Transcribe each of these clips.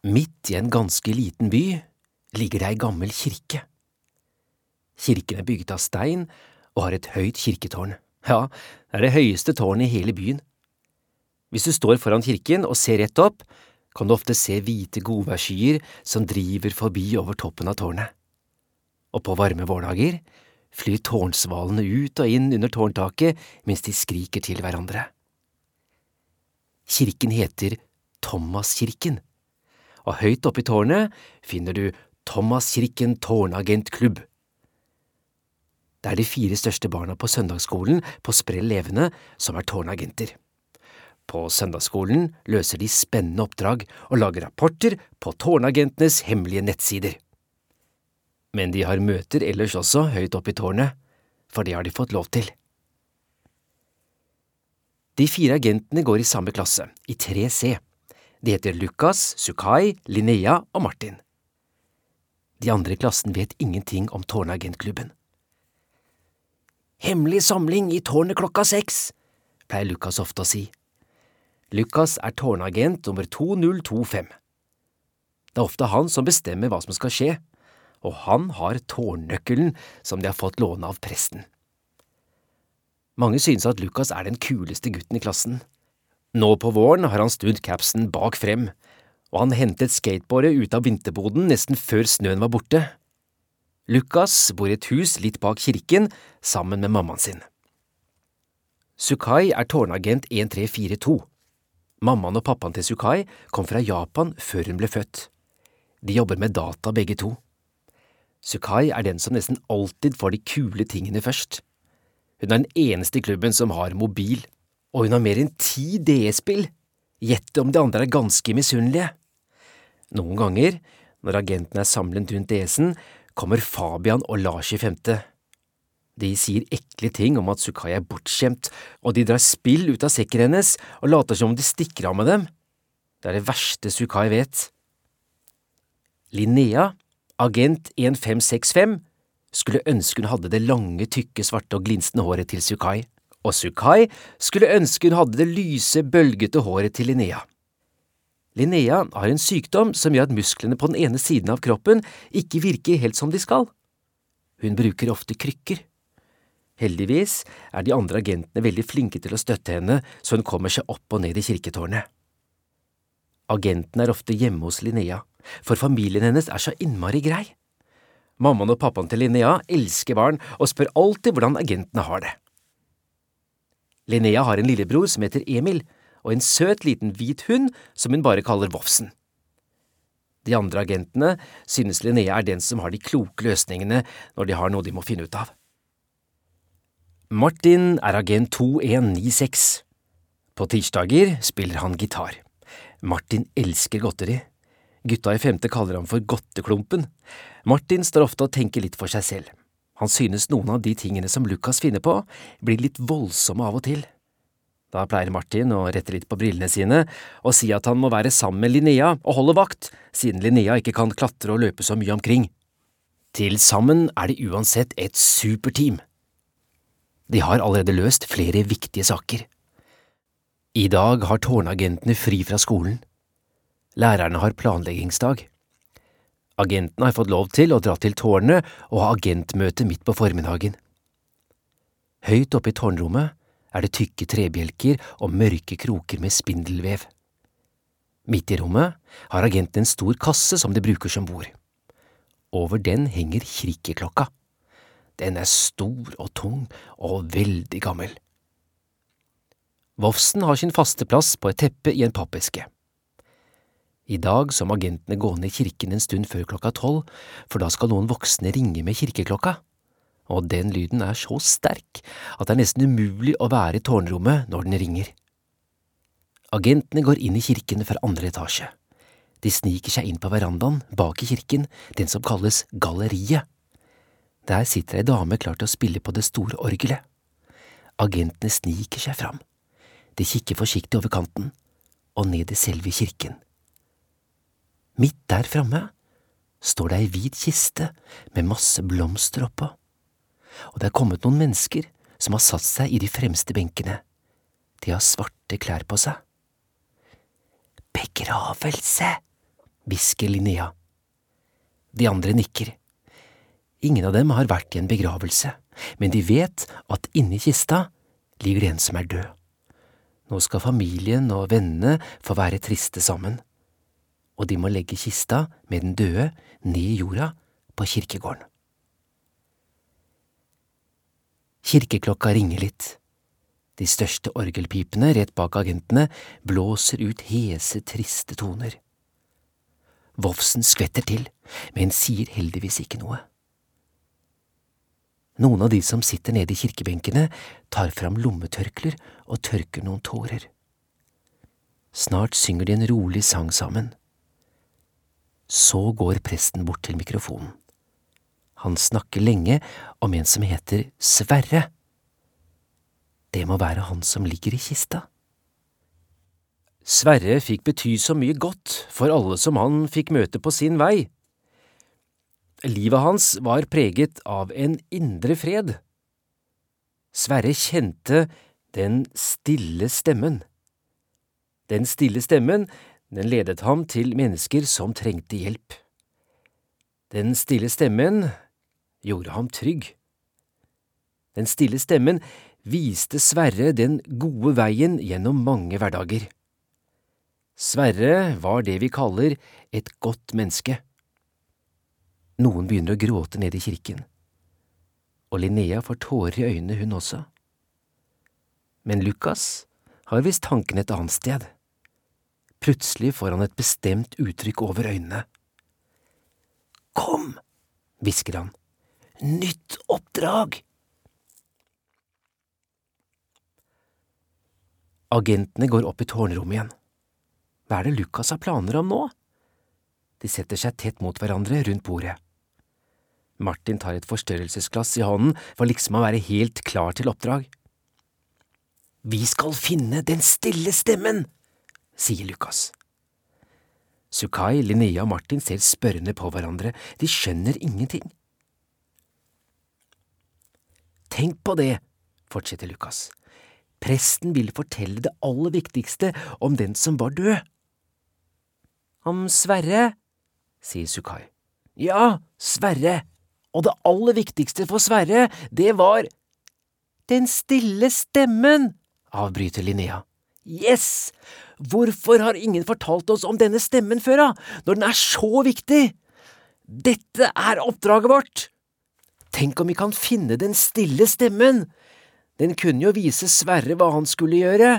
Midt i en ganske liten by ligger det ei gammel kirke. Kirken er bygget av stein og har et høyt kirketårn. Ja, det er det høyeste tårnet i hele byen. Hvis du står foran kirken og ser rett opp, kan du ofte se hvite godværsskyer som driver forbi over toppen av tårnet. Og på varme vårdager flyr tårnsvalene ut og inn under tårntaket mens de skriker til hverandre. Kirken heter Thomaskirken, og høyt oppe i tårnet finner du Thomaskirken tårnagentklubb. Det er de fire største barna på søndagsskolen på Sprell Levende som er tårnagenter. På søndagsskolen løser de spennende oppdrag og lager rapporter på tårnagentenes hemmelige nettsider. Men de har møter ellers også høyt oppe i tårnet, for det har de fått lov til. De fire agentene går i samme klasse, i 3C. De heter Lukas, Sukai, Linnea og Martin. De andre i klassen vet ingenting om tårnagentklubben. Hemmelig samling i tårnet klokka seks, pleier Lukas ofte å si. Lukas er tårnagent nummer 2025. Det er ofte han som bestemmer hva som skal skje, og han har tårnnøkkelen som de har fått låne av presten. Mange synes at Lukas er den kuleste gutten i klassen. Nå på våren har han snudd capsen bak frem, og han hentet skateboardet ut av vinterboden nesten før snøen var borte. Lukas bor i et hus litt bak kirken sammen med mammaen sin. Sukai er tårnagent 1342. Mammaen og pappaen til Sukai kom fra Japan før hun ble født. De jobber med data begge to. Sukai er den som nesten alltid får de kule tingene først. Hun er den eneste i klubben som har mobil, og hun har mer enn ti DS-spill. Gjett om de andre er ganske misunnelige. Noen ganger, når agentene er samlet rundt DS-en, kommer Fabian og Lars i femte. De sier ekle ting om at Sukai er bortskjemt, og de drar spill ut av sekken hennes og later som om de stikker av med dem. Det er det verste Sukai vet. Linnea, agent 1565, skulle ønske hun hadde det lange, tykke, svarte og glinsende håret til Sukai, og Sukai skulle ønske hun hadde det lyse, bølgete håret til Linnea. Linnea har en sykdom som gjør at musklene på den ene siden av kroppen ikke virker helt som de skal. Hun bruker ofte krykker. Heldigvis er de andre agentene veldig flinke til å støtte henne så hun kommer seg opp og ned i kirketårnet. Agenten er ofte hjemme hos Linnea, for familien hennes er så innmari grei. Mammaen og pappaen til Linnea elsker barn og spør alltid hvordan agentene har det. Linnea har en lillebror som heter Emil, og en søt liten hvit hund som hun bare kaller Vofsen. De andre agentene synes Linnea er den som har de kloke løsningene når de har noe de må finne ut av. Martin er agent 2196. På tirsdager spiller han gitar. Martin elsker godteri. Gutta i femte kaller ham for Godteklumpen. Martin står ofte og tenker litt for seg selv. Han synes noen av de tingene som Lukas finner på, blir litt voldsomme av og til. Da pleier Martin å rette litt på brillene sine og si at han må være sammen med Linnea og holde vakt, siden Linnea ikke kan klatre og løpe så mye omkring. Til sammen er de uansett et superteam. De har allerede løst flere viktige saker. I dag har tårnagentene fri fra skolen. Lærerne har planleggingsdag. Agentene har fått lov til å dra til tårnet og ha agentmøte midt på formiddagen. Høyt oppe i tårnrommet er det tykke trebjelker og mørke kroker med spindelvev. Midt i rommet har agenten en stor kasse som de bruker som bord. Over den henger kirkeklokka. Den er stor og tung og veldig gammel. Vofsen har sin faste plass på et teppe i en pappeske. I dag så må agentene gå ned i kirken en stund før klokka tolv, for da skal noen voksne ringe med kirkeklokka og den lyden er så sterk at det er nesten umulig å være i tårnrommet når den ringer. Agentene går inn i kirken fra andre etasje. De sniker seg inn på verandaen bak i kirken, den som kalles Galleriet. Der sitter ei dame klar til å spille på det store orgelet. Agentene sniker seg fram. De kikker forsiktig over kanten og ned i selve kirken. Midt der framme står det ei hvit kiste med masse blomster oppå og det er kommet noen mennesker som har satt seg i de fremste benkene. De har svarte klær på seg. Begravelse, hvisker Linnea. De andre nikker. Ingen av dem har vært i en begravelse, men de vet at inni kista ligger det en som er død. Nå skal familien og vennene få være triste sammen, og de må legge kista med den døde ned i jorda på kirkegården. Kirkeklokka ringer litt. De største orgelpipene rett bak agentene blåser ut hese, triste toner. Vovsen skvetter til, men sier heldigvis ikke noe. Noen av de som sitter nede i kirkebenkene, tar fram lommetørklær og tørker noen tårer. Snart synger de en rolig sang sammen. Så går presten bort til mikrofonen. Han snakker lenge om en som heter Sverre. Det må være han som ligger i kista. Sverre fikk bety så mye godt for alle som han fikk møte på sin vei. Livet hans var preget av en indre fred. Sverre kjente den stille stemmen. Den stille stemmen, den ledet ham til mennesker som trengte hjelp. Den stille stemmen gjorde ham trygg. Den stille stemmen viste Sverre den gode veien gjennom mange hverdager. Sverre var det vi kaller et godt menneske. Noen begynner å gråte nede i kirken, og Linnea får tårer i øynene, hun også. Men Lukas har visst tanken et annet sted. Plutselig får han et bestemt uttrykk over øynene. Kom, hvisker han, nytt oppdrag! Agentene går opp i tårnrommet igjen. Hva er det Lukas har planer om nå? De setter seg tett mot hverandre rundt bordet. Martin tar et forstørrelsesglass i hånden for liksom å være helt klar til oppdrag. Vi skal finne den stille stemmen, sier Lukas. Sukai, Linnea og Martin ser spørrende på hverandre, de skjønner ingenting. Tenk på det, fortsetter Lukas. Presten vil fortelle det aller viktigste om den som var død. Om Sverre, sier Sukai. Ja, Sverre, og det aller viktigste for Sverre, det var… Den stille stemmen, avbryter Linnea. Yes! Hvorfor har ingen fortalt oss om denne stemmen før, da, når den er så viktig? Dette er oppdraget vårt! Tenk om vi kan finne den stille stemmen, den kunne jo vise Sverre hva han skulle gjøre.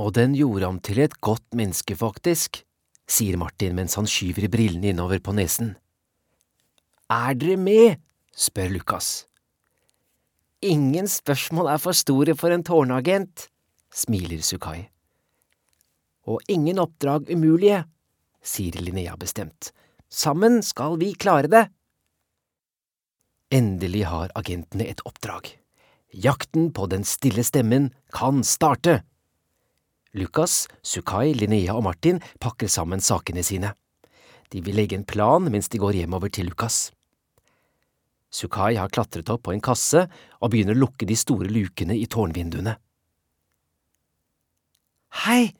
Og den gjorde ham til et godt menneske, faktisk, sier Martin mens han skyver brillene innover på nesen. Er dere med? spør Lukas. Ingen spørsmål er for store for en tårnagent, smiler Sukai. Og ingen oppdrag umulige, sier Linnea bestemt. Sammen skal vi klare det. Endelig har agentene et oppdrag. Jakten på den stille stemmen kan starte! Lukas, Sukai, Linnea og Martin pakker sammen sakene sine. De vil legge en plan mens de går hjemover til Lukas. Sukai har klatret opp på en kasse og begynner å lukke de store lukene i tårnvinduene. Hei,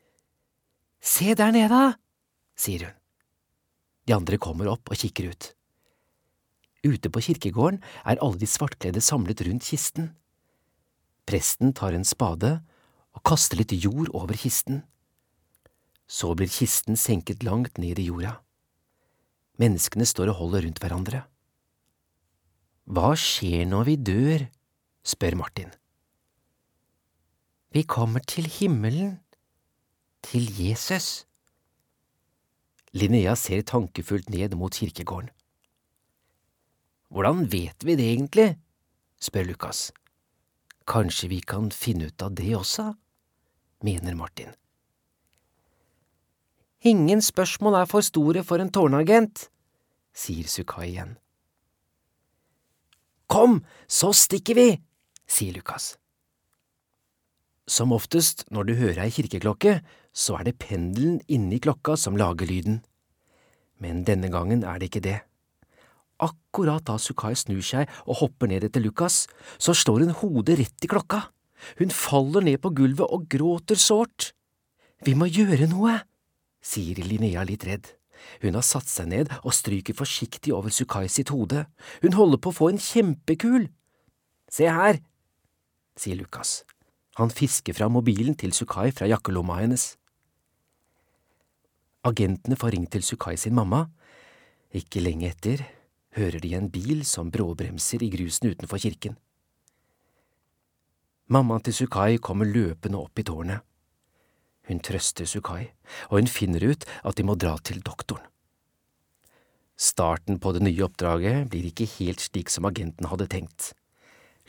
se der nede, sier hun. De andre kommer opp og kikker ut. Ute på kirkegården er alle de svartkledde samlet rundt kisten. Presten tar en spade og kaster litt jord over kisten. Så blir kisten senket langt ned i jorda. Menneskene står og holder rundt hverandre. Hva skjer når vi dør? spør Martin. Vi kommer til himmelen, til Jesus. Linnea ser tankefullt ned mot kirkegården. Hvordan vet vi det egentlig? spør Lukas. Kanskje vi kan finne ut av det også, mener Martin. Ingen spørsmål er for store for en tårnagent, sier Sukai igjen. Kom, så stikker vi, sier Lukas. Som oftest når du hører ei kirkeklokke, så er det pendelen inni klokka som lager lyden. Men denne gangen er det ikke det. Akkurat da Sukai snur seg og hopper ned etter Lukas, så slår hun hodet rett i klokka. Hun faller ned på gulvet og gråter sårt. Vi må gjøre noe, sier Linnea litt redd. Hun har satt seg ned og stryker forsiktig over Sukai sitt hode. Hun holder på å få en kjempekul. Se her, sier Lukas. Han fisker fra mobilen til Sukai fra jakkelomma hennes. Agentene får ringt til Sukai sin mamma. Ikke lenge etter hører de en bil som bråbremser i grusen utenfor kirken. Mammaen til Sukai kommer løpende opp i tårnet. Hun trøster Sukai, og hun finner ut at de må dra til doktoren. Starten på det nye oppdraget blir ikke helt slik som agenten hadde tenkt.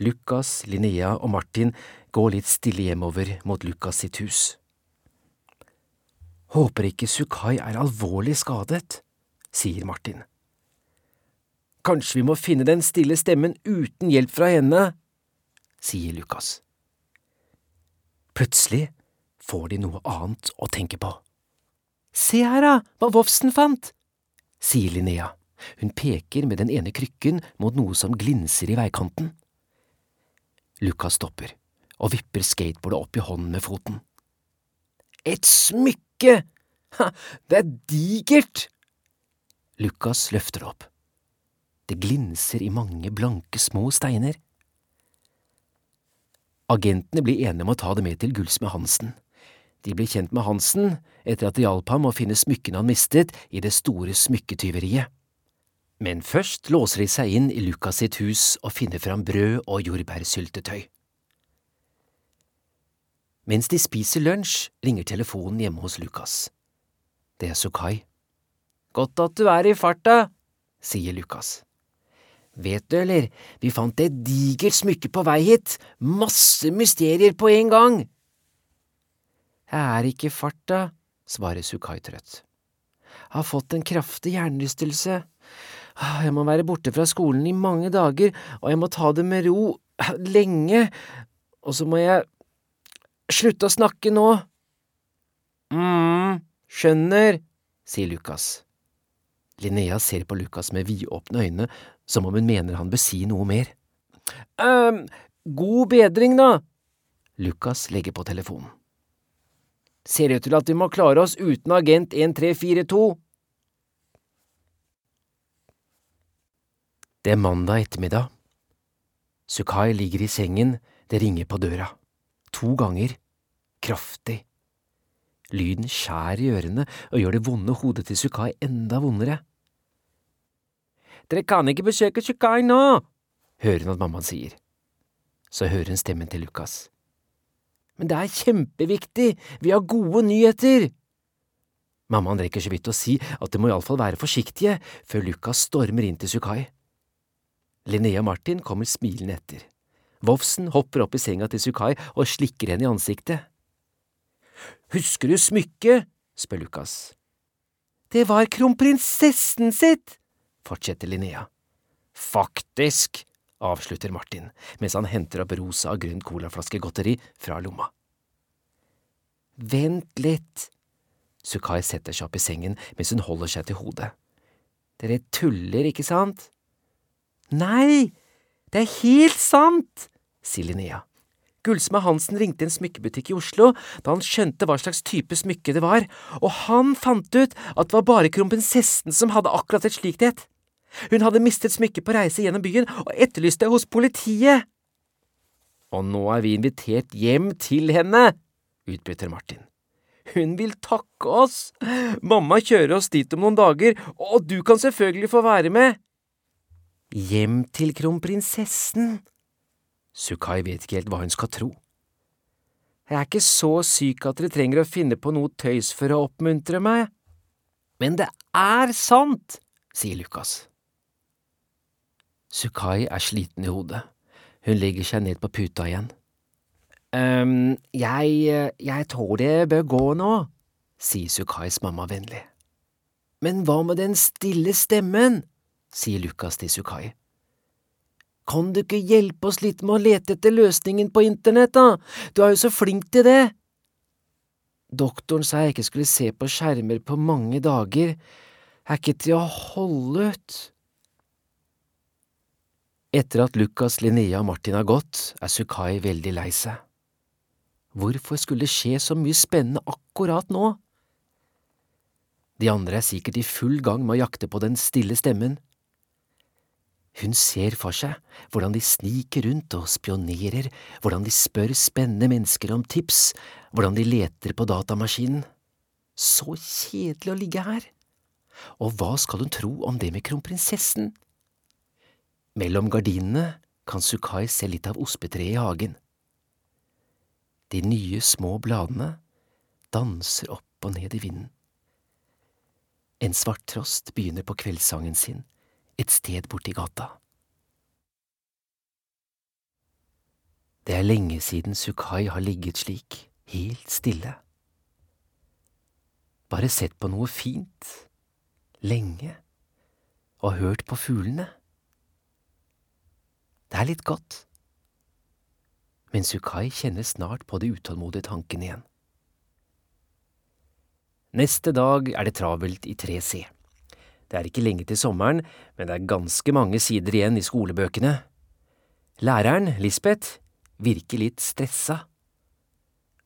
Lukas, Linnea og Martin går litt stille hjemover mot Lukas sitt hus. Håper ikke Sukai er alvorlig skadet, sier Martin. Kanskje vi må finne den stille stemmen uten hjelp fra henne, sier Lukas. Plutselig får de noe annet å tenke på. Se her, da, hva Vofsen fant, sier Linnea. Hun peker med den ene krykken mot noe som glinser i veikanten. Lukas stopper og vipper skateboardet opp i hånden med foten. Et smykke! Ha, det er digert! Lukas løfter det opp. Det glinser i mange blanke, små steiner. Agentene blir enige om å ta det med til gullsmed Hansen. De blir kjent med Hansen etter at det hjalp ham å finne smykkene han mistet i det store smykketyveriet. Men først låser de seg inn i Lukas sitt hus og finner fram brød og jordbærsyltetøy. Mens de spiser lunsj, ringer telefonen hjemme hos Lukas. Det er Sukai. Godt at du er i farta, sier Lukas. Vet du, eller, vi fant et digert smykke på vei hit, masse mysterier på en gang. Jeg er ikke i farta, svarer Sukai trøtt. Jeg har fått en kraftig hjernerystelse. Jeg må være borte fra skolen i mange dager, og jeg må ta det med ro lenge, og så må jeg slutte å snakke nå. mm, skjønner, sier Lukas. Linnea ser på Lukas med vidåpne øyne, som om hun mener han bør si noe mer. «Ehm, god bedring, da. Lukas legger på telefonen. Ser ut til at vi må klare oss uten agent 1342. Det er mandag ettermiddag. Sukai ligger i sengen, det ringer på døra. To ganger. Kraftig. Lyden skjærer i ørene og gjør det vonde hodet til Sukai enda vondere. Dere kan ikke besøke Sukai nå, hører hun at mammaen sier. Så hører hun stemmen til Lukas. Men det er kjempeviktig, vi har gode nyheter! Mammaen rekker så vidt å si at de må iallfall være forsiktige før Lukas stormer inn til Sukai. Linnea Martin kommer smilende etter. Vovsen hopper opp i senga til Sukai og slikker henne i ansiktet. Husker du smykket? spør Lukas. Det var kronprinsessen sitt, fortsetter Linnea. Faktisk, avslutter Martin mens han henter opp rosa og grønn colaflaskegodteri fra lomma. Vent litt. Sukai setter seg opp i sengen mens hun holder seg til hodet. Dere tuller, ikke sant? Nei, det er helt sant, sier Linnea. Gullsmed Hansen ringte en smykkebutikk i Oslo da han skjønte hva slags type smykke det var, og han fant ut at det var bare kronprinsessen som hadde akkurat et slikt et. Hun hadde mistet smykket på reise gjennom byen og etterlyste det hos politiet. Og nå er vi invitert hjem til henne, utbryter Martin. Hun vil takke oss. Mamma kjører oss dit om noen dager, og du kan selvfølgelig få være med. Hjem til kronprinsessen? Sukai vet ikke helt hva hun skal tro. Jeg er ikke så syk at dere trenger å finne på noe tøys for å oppmuntre meg. Men det er sant, sier Lukas. Sukai er sliten i hodet. Hun legger seg ned på puta igjen. Um, jeg… jeg tror det bør gå nå, sier Sukais mamma vennlig. Men hva med den stille stemmen? Sier Lukas til Sukai. Kan du ikke hjelpe oss litt med å lete etter løsningen på internett, da, du er jo så flink til det. Doktoren sa jeg ikke skulle se på skjermer på mange dager, Jeg er ikke til å holde ut. Etter at Lukas, Linnea og Martin har gått, er Sukai veldig lei seg. Hvorfor skulle det skje så mye spennende akkurat nå? De andre er sikkert i full gang med å jakte på den stille stemmen. Hun ser for seg hvordan de sniker rundt og spionerer, hvordan de spør spennende mennesker om tips, hvordan de leter på datamaskinen. Så kjedelig å ligge her. Og hva skal hun tro om det med kronprinsessen? Mellom gardinene kan Sukai se litt av ospetreet i hagen. De nye, små bladene danser opp og ned i vinden. En svarttrost begynner på kveldssangen sin et sted borti gata. Det er lenge siden Sukai har ligget slik, helt stille. Bare sett på noe fint, lenge, og hørt på fuglene. Det er litt godt. Men Sukai kjenner snart på de utålmodige tankene igjen. Neste dag er det travelt i 3C. Det er ikke lenge til sommeren, men det er ganske mange sider igjen i skolebøkene. Læreren, Lisbeth, virker litt stressa.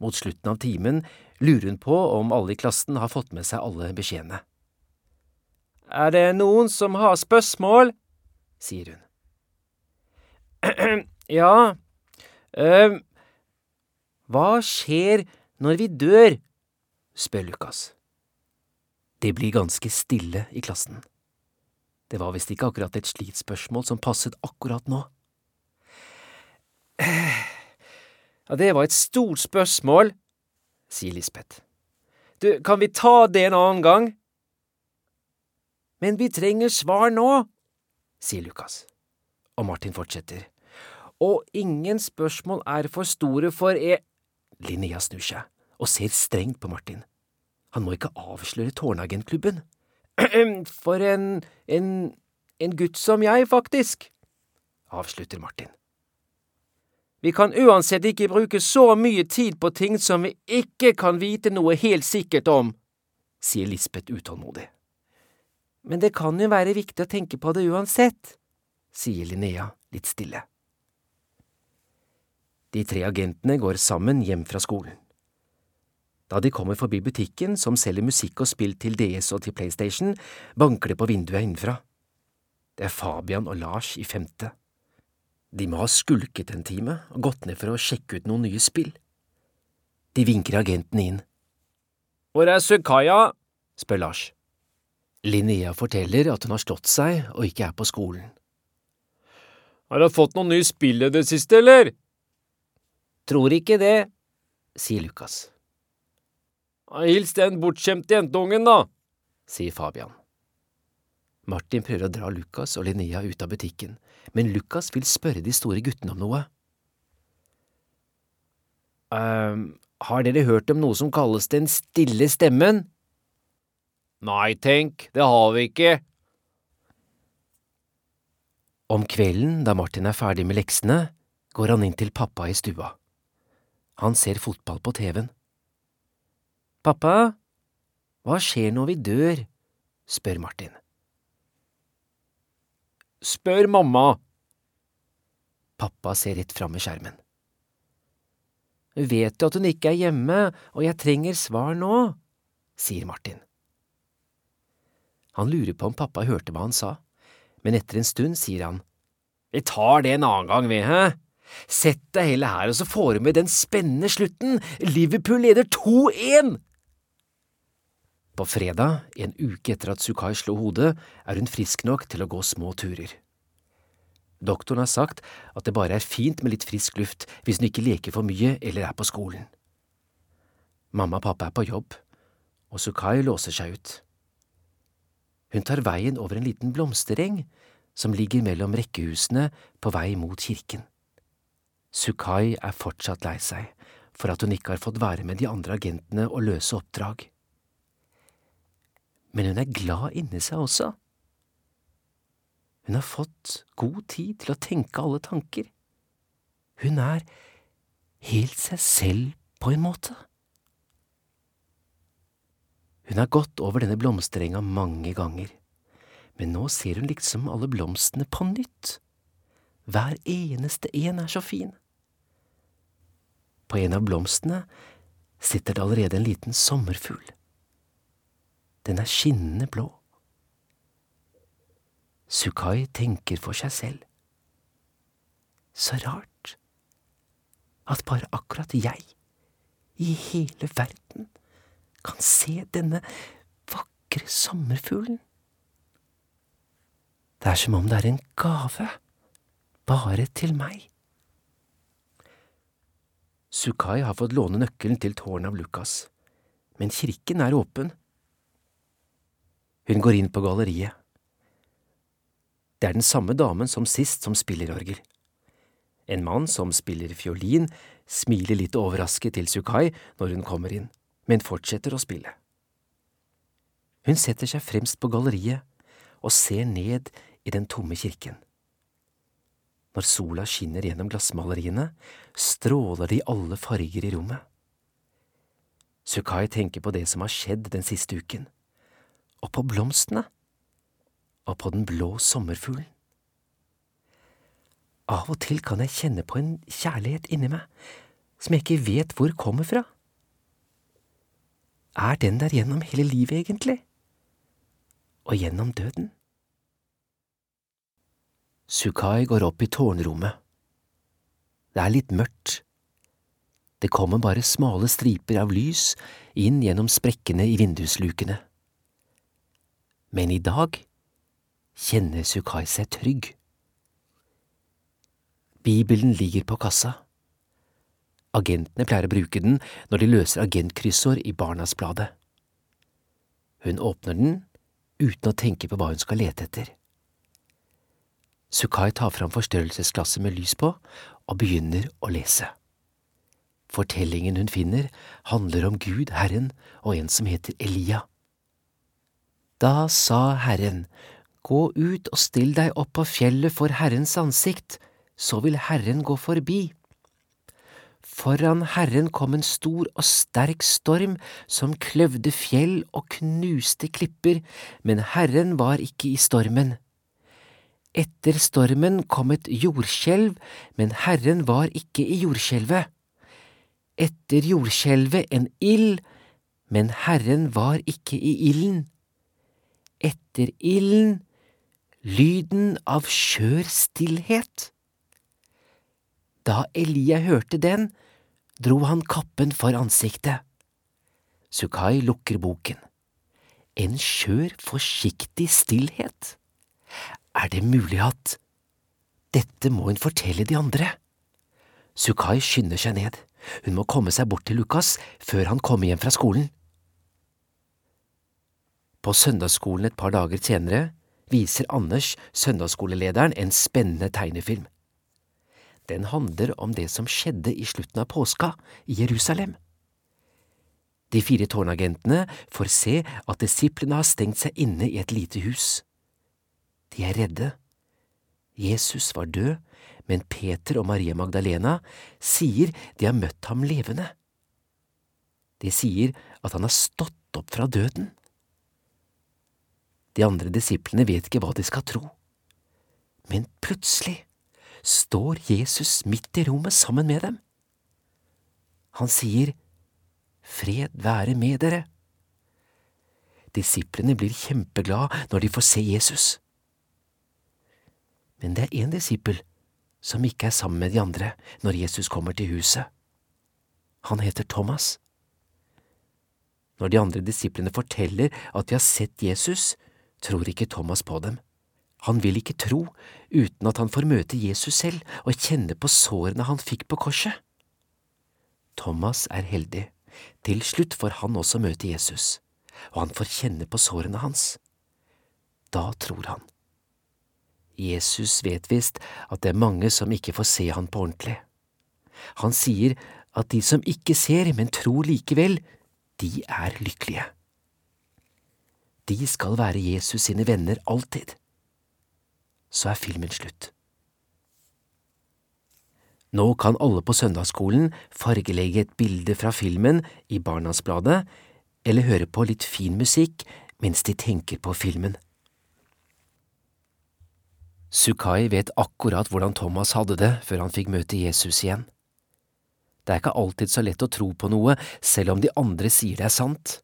Mot slutten av timen lurer hun på om alle i klassen har fått med seg alle beskjedene. Er det noen som har spørsmål? sier hun. ja, øh, hva skjer når vi dør? spør Lukas. Det blir ganske stille i klassen. Det var visst ikke akkurat et slikt spørsmål som passet akkurat nå. Ja, det var et stort spørsmål, sier Lisbeth. Du, kan vi ta det en annen gang? Men vi trenger svar nå, sier Lukas. Og Martin fortsetter. Og ingen spørsmål er for store for e… Linnea snur seg og ser strengt på Martin. Han må ikke avsløre Tårnagentklubben. For en… en… en gutt som jeg, faktisk, avslutter Martin. Vi kan uansett ikke bruke så mye tid på ting som vi ikke kan vite noe helt sikkert om, sier Lisbeth utålmodig. Men det kan jo være viktig å tenke på det uansett, sier Linnea litt stille. De tre agentene går sammen hjem fra skolen. Da de kommer forbi butikken som selger musikk og spill til DS og til PlayStation, banker det på vinduet innenfra. Det er Fabian og Lars i femte. De må ha skulket en time og gått ned for å sjekke ut noen nye spill. De vinker agenten inn. Hvor er Sukaya? spør Lars. Linnea forteller at hun har slått seg og ikke er på skolen. Har hun fått noen nye spill i det siste, eller? Tror ikke det, sier Lukas. Hils den bortskjemte jentungen, da, sier Fabian. Martin prøver å dra Lukas og Linnea ut av butikken, men Lukas vil spørre de store guttene om noe. Um, har dere hørt om noe som kalles Den stille stemmen? Nei, tenk, det har vi ikke. Om kvelden, da Martin er ferdig med leksene, går han inn til pappa i stua. Han ser fotball på TV-en. Pappa, hva skjer når vi dør? spør Martin. Spør mamma. Pappa ser rett fram i skjermen. Vet du at hun ikke er hjemme, og jeg trenger svar nå? sier Martin. Han lurer på om pappa hørte hva han sa, men etter en stund sier han, Vi tar det en annen gang, vi, hæ? Sett deg heller her, og så får du med den spennende slutten. Liverpool leder 2-1! På fredag, en uke etter at Sukai slo hodet, er hun frisk nok til å gå små turer. Doktoren har sagt at det bare er fint med litt frisk luft hvis hun ikke leker for mye eller er på skolen. Mamma og pappa er på jobb, og Sukai låser seg ut. Hun tar veien over en liten blomstereng som ligger mellom rekkehusene på vei mot kirken. Sukai er fortsatt lei seg for at hun ikke har fått være med de andre agentene og løse oppdrag men hun er glad inni seg også. Hun har fått god tid til å tenke alle tanker. Hun er helt seg selv på en måte. Hun har gått over denne blomsterenga mange ganger, men nå ser hun liksom alle blomstene på nytt. Hver eneste en er så fin. På en av blomstene sitter det allerede en liten sommerfugl. Den er skinnende blå. Sukai tenker for seg selv. Så rart at bare akkurat jeg i hele verden kan se denne vakre sommerfuglen. Det er som om det er en gave, bare til meg. Sukai har fått låne nøkkelen til tårnet av Lukas, men kirken er åpen. Hun går inn på galleriet. Det er den samme damen som sist som spiller orgel. En mann som spiller fiolin, smiler litt overrasket til Sukai når hun kommer inn, men fortsetter å spille. Hun setter seg fremst på galleriet og ser ned i den tomme kirken. Når sola skinner gjennom glassmaleriene, stråler de alle farger i rommet. Sukai tenker på det som har skjedd den siste uken, og på blomstene, og på den blå sommerfuglen. Av og til kan jeg kjenne på en kjærlighet inni meg som jeg ikke vet hvor kommer fra. Er den der gjennom hele livet, egentlig? Og gjennom døden? Sukai går opp i tårnrommet. Det er litt mørkt. Det kommer bare smale striper av lys inn gjennom sprekkene i vinduslukene. Men i dag kjenner Sukai seg trygg. Bibelen ligger på kassa. Agentene pleier å bruke den når de løser agentkryssord i Barnas Bladet. Hun åpner den uten å tenke på hva hun skal lete etter. Sukai tar fram forstørrelsesglasset med lys på og begynner å lese. Fortellingen hun finner, handler om Gud, Herren, og en som heter Elia. Da sa Herren, Gå ut og still deg opp på fjellet for Herrens ansikt, så vil Herren gå forbi. Foran Herren kom en stor og sterk storm som kløvde fjell og knuste klipper, men Herren var ikke i stormen. Etter stormen kom et jordskjelv, men Herren var ikke i jordskjelvet. Etter jordskjelvet en ild, men Herren var ikke i ilden. Etter ilden lyden av skjør stillhet. Da Elia hørte den, dro han kappen for ansiktet. Sukai lukker boken. En skjør, forsiktig stillhet. Er det mulig at… Dette må hun fortelle de andre. Sukai skynder seg ned. Hun må komme seg bort til Lukas før han kommer hjem fra skolen. På søndagsskolen et par dager senere viser Anders, søndagsskolelederen, en spennende tegnefilm. Den handler om det som skjedde i slutten av påska i Jerusalem. De fire tårnagentene får se at disiplene har stengt seg inne i et lite hus. De er redde. Jesus var død, men Peter og Maria Magdalena sier de har møtt ham levende. De sier at han har stått opp fra døden. De andre disiplene vet ikke hva de skal tro. Men plutselig står Jesus midt i rommet sammen med dem. Han sier, Fred være med dere. Disiplene blir kjempeglade når de får se Jesus men det er én disippel som ikke er sammen med de andre når Jesus kommer til huset. Han heter Thomas. Når de andre disiplene forteller at de har sett Jesus, tror ikke Thomas på dem. Han vil ikke tro uten at han får møte Jesus selv og kjenne på sårene han fikk på korset. Thomas er heldig. Til slutt får han også møte Jesus, og han får kjenne på sårene hans. Da tror han. Jesus vet visst at det er mange som ikke får se han på ordentlig. Han sier at de som ikke ser, men tror likevel, de er lykkelige. De skal være Jesus sine venner alltid. Så er filmen slutt. Nå kan alle på søndagsskolen fargelegge et bilde fra filmen i Barnas Bladet, eller høre på litt fin musikk mens de tenker på filmen. Sukai vet akkurat hvordan Thomas hadde det før han fikk møte Jesus igjen. Det er ikke alltid så lett å tro på noe selv om de andre sier det er sant.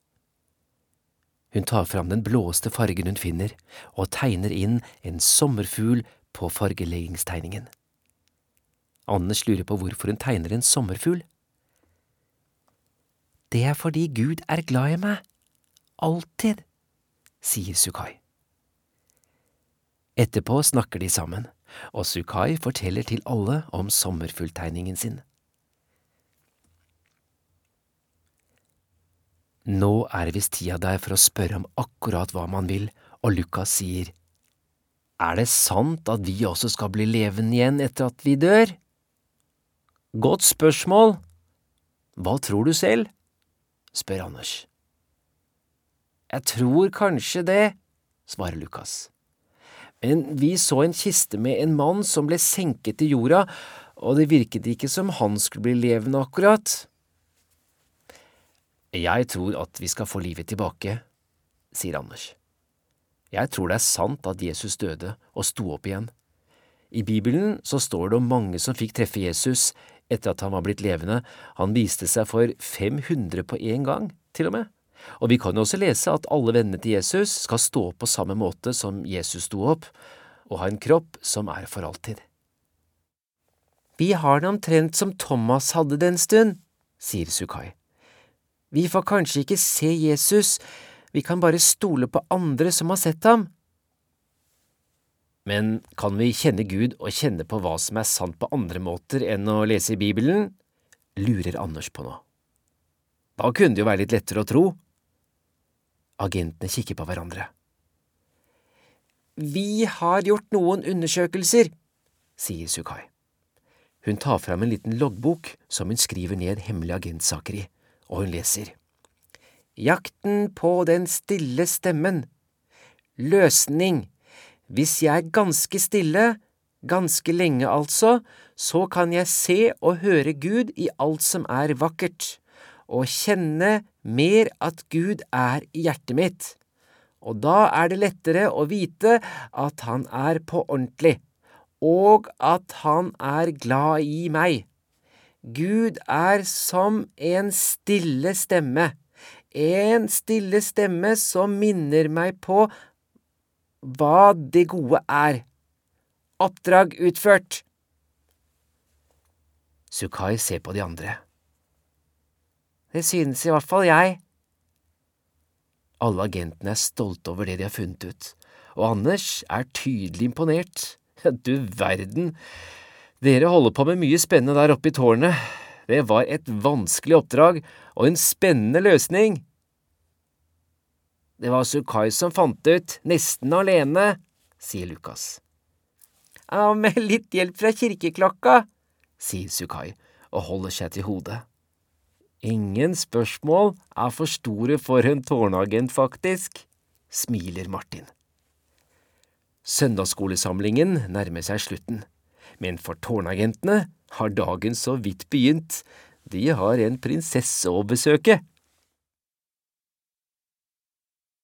Hun tar fram den blåeste fargen hun finner, og tegner inn en sommerfugl på fargeleggingstegningen. Anders lurer på hvorfor hun tegner en sommerfugl. Det er fordi Gud er glad i meg. Alltid, sier Sukai. Etterpå snakker de sammen, og Sukai forteller til alle om sommerfugltegningen sin. Nå er visst tida der for å spørre om akkurat hva man vil, og Lukas sier, Er det sant at vi også skal bli levende igjen etter at vi dør? Godt spørsmål. Hva tror du selv? spør Anders. Jeg tror kanskje det, svarer Lukas. Men vi så en kiste med en mann som ble senket til jorda, og det virket ikke som han skulle bli levende akkurat. Jeg tror at vi skal få livet tilbake, sier Anders. Jeg tror det er sant at Jesus døde og sto opp igjen. I Bibelen så står det om mange som fikk treffe Jesus etter at han var blitt levende, han viste seg for 500 på én gang, til og med. Og vi kan jo også lese at alle vennene til Jesus skal stå opp på samme måte som Jesus sto opp, og ha en kropp som er for alltid. Vi har det omtrent som Thomas hadde det en stund, sier Sukai. Vi får kanskje ikke se Jesus, vi kan bare stole på andre som har sett ham. Men kan vi kjenne Gud og kjenne på hva som er sant på andre måter enn å lese i Bibelen? lurer Anders på nå. Da kunne det jo være litt lettere å tro. Agentene kikker på hverandre. Vi har gjort noen undersøkelser, sier Sukai. Hun tar fram en liten loggbok som hun skriver ned hemmelige agentsaker i og hun leser. Jakten på den stille stemmen. Løsning. Hvis jeg er ganske stille, ganske lenge altså, så kan jeg se og høre Gud i alt som er vakkert, og kjenne mer at Gud er i hjertet mitt. Og da er det lettere å vite at Han er på ordentlig, og at Han er glad i meg. Gud er som en stille stemme, en stille stemme som minner meg på hva det gode er. Oppdrag utført. Sukai ser på de andre. Det synes i hvert fall jeg. Alle agentene er stolte over det de har funnet ut, og Anders er tydelig imponert. Du verden, dere holder på med mye spennende der oppe i tårnet. Det var et vanskelig oppdrag og en spennende løsning. Det var Sukai som fant det ut, nesten alene, sier Lukas. Ja, med litt hjelp fra kirkeklokka, sier Sukai og holder seg til hodet. Ingen spørsmål er for store for en tårnagent, faktisk, smiler Martin. Søndagsskolesamlingen nærmer seg slutten. Men for tårnagentene har dagen så vidt begynt, de har en prinsesse å besøke.